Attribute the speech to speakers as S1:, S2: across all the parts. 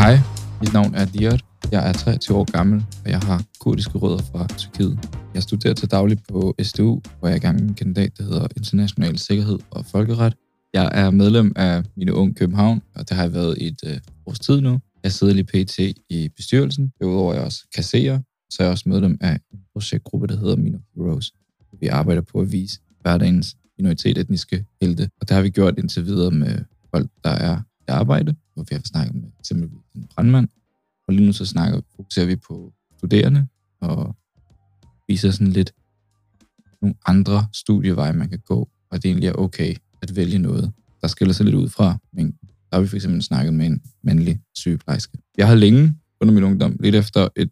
S1: hej. Mit navn er Diot. Jeg er 23 år gammel, og jeg har kurdiske rødder fra Tyrkiet. Jeg studerer til daglig på SDU, hvor jeg er i gang med en kandidat, der hedder International Sikkerhed og Folkeret. Jeg er medlem af Mine Unge København, og det har jeg været i et øh, års tid nu. Jeg sidder lige pt. i bestyrelsen. Derudover er jeg også kasserer, så er jeg også medlem af en projektgruppe, der hedder Mine Heroes. Vi arbejder på at vise hverdagens minoritet etniske helte, og det har vi gjort indtil videre med folk, der er arbejde, hvor vi har snakket med eksempelvis en brandmand, og lige nu så snakker, fokuserer vi på studerende, og viser sådan lidt nogle andre studieveje, man kan gå, og det egentlig er okay at vælge noget, der skiller sig lidt ud fra mængden. Der har vi fx eksempel snakket med en mandlig sygeplejerske. Jeg har længe under min ungdom lidt efter et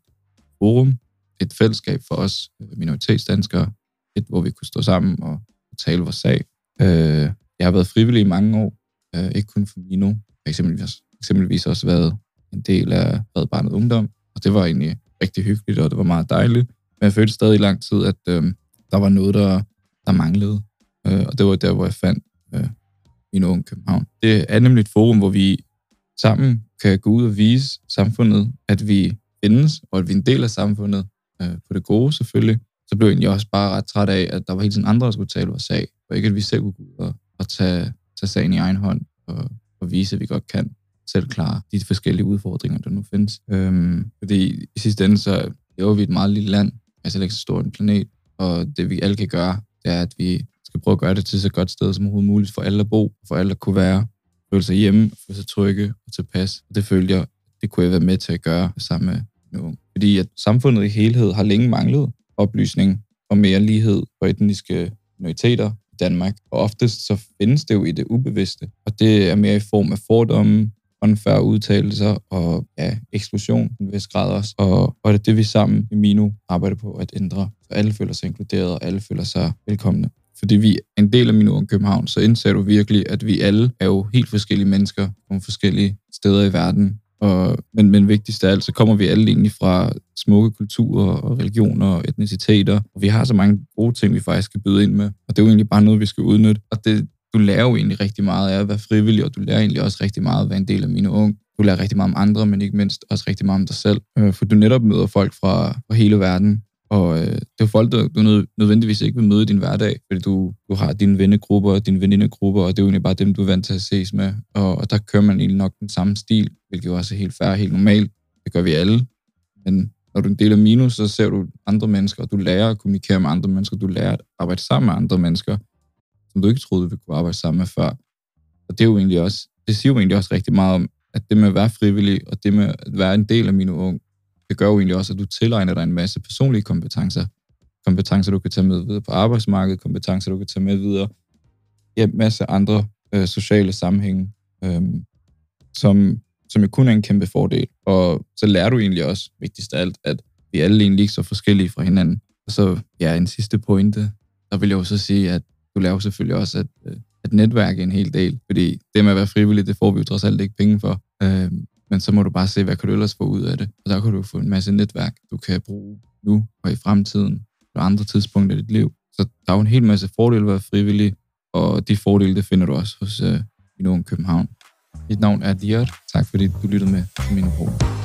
S1: forum, et fællesskab for os øh, minoritetsdanskere, et, hvor vi kunne stå sammen og tale vores sag. Øh, jeg har været frivillig i mange år, øh, ikke kun for Mino. Har eksempelvis, eksempelvis også været en del af Red Barnet Ungdom, og det var egentlig rigtig hyggeligt, og det var meget dejligt. Men jeg følte stadig i lang tid, at øh, der var noget, der, der manglede. Øh, og det var der, hvor jeg fandt øh, Mino Ung København. Det er nemlig et forum, hvor vi sammen kan gå ud og vise samfundet, at vi findes, og at vi er en del af samfundet, øh, på det gode selvfølgelig. Så blev jeg egentlig også bare ret træt af, at der var hele tiden andre, der skulle tale vores sag, og ikke at vi selv kunne gå ud og, og tage, tage sagen i egen hånd og, og vise, at vi godt kan selv klare de forskellige udfordringer, der nu findes. Øhm, fordi i sidste ende, så lever vi et meget lille land, altså ikke så stor en planet, og det vi alle kan gøre, det er, at vi skal prøve at gøre det til så godt sted som overhovedet muligt for alle at bo, for alle at kunne være, føle sig hjemme, føle sig trygge og tilpas. Og det følger, jeg, det kunne jeg være med til at gøre sammen med nu. Fordi at samfundet i helhed har længe manglet oplysning og mere lighed for etniske minoriteter Danmark. Og oftest så findes det jo i det ubevidste, og det er mere i form af fordomme, unfair udtalelser og ja, eksklusion i en vis grad også. Og, og det er det, vi sammen i Mino arbejder på at ændre, så alle føler sig inkluderet, og alle føler sig velkomne. Fordi vi er en del af Mino København, så indser du virkelig, at vi alle er jo helt forskellige mennesker på forskellige steder i verden. Og, men, men vigtigst af alt, så kommer vi alle egentlig fra smukke kulturer og religioner og etniciteter. Og vi har så mange gode ting, vi faktisk skal byde ind med. Og det er jo egentlig bare noget, vi skal udnytte. Og det, du lærer jo egentlig rigtig meget af at være frivillig, og du lærer egentlig også rigtig meget at være en del af mine unge. Du lærer rigtig meget om andre, men ikke mindst også rigtig meget om dig selv. Øh, for du netop møder folk fra, fra hele verden, og øh, det er folk, der du nødvendigvis ikke vil møde i din hverdag, fordi du, du har dine vennegrupper og dine venindegrupper, og det er jo egentlig bare dem, du er vant til at ses med. Og, og der kører man egentlig nok den samme stil, hvilket jo også er helt fair helt normalt. Det gør vi alle. Men når du deler minus, så ser du andre mennesker, og du lærer at kommunikere med andre mennesker, du lærer at arbejde sammen med andre mennesker, som du ikke troede, du ville kunne arbejde sammen med før. Og det er jo egentlig også, det siger jo egentlig også rigtig meget om, at det med at være frivillig, og det med at være en del af mine unge, det gør jo egentlig også, at du tilegner dig en masse personlige kompetencer. Kompetencer, du kan tage med videre på arbejdsmarkedet, kompetencer, du kan tage med videre i en masse andre øh, sociale sammenhænge, øh, som, som jo kun er en kæmpe fordel. Og så lærer du egentlig også, vigtigst af alt, at vi alle egentlig ikke så forskellige fra hinanden. Og så, ja, en sidste pointe, der vil jeg jo så sige, at du lærer selvfølgelig også at, øh, at netværke en hel del, fordi det med at være frivillig, det får vi jo trods alt ikke penge for. Øh, men så må du bare se, hvad kan du ellers få ud af det. Og der kan du få en masse netværk, du kan bruge nu og i fremtiden på andre tidspunkter i dit liv. Så der er jo en hel masse fordele ved at være frivillig, og de fordele, det finder du også hos øh, i nogen København. Mit navn er Diot. Tak fordi du lyttede med til min ord.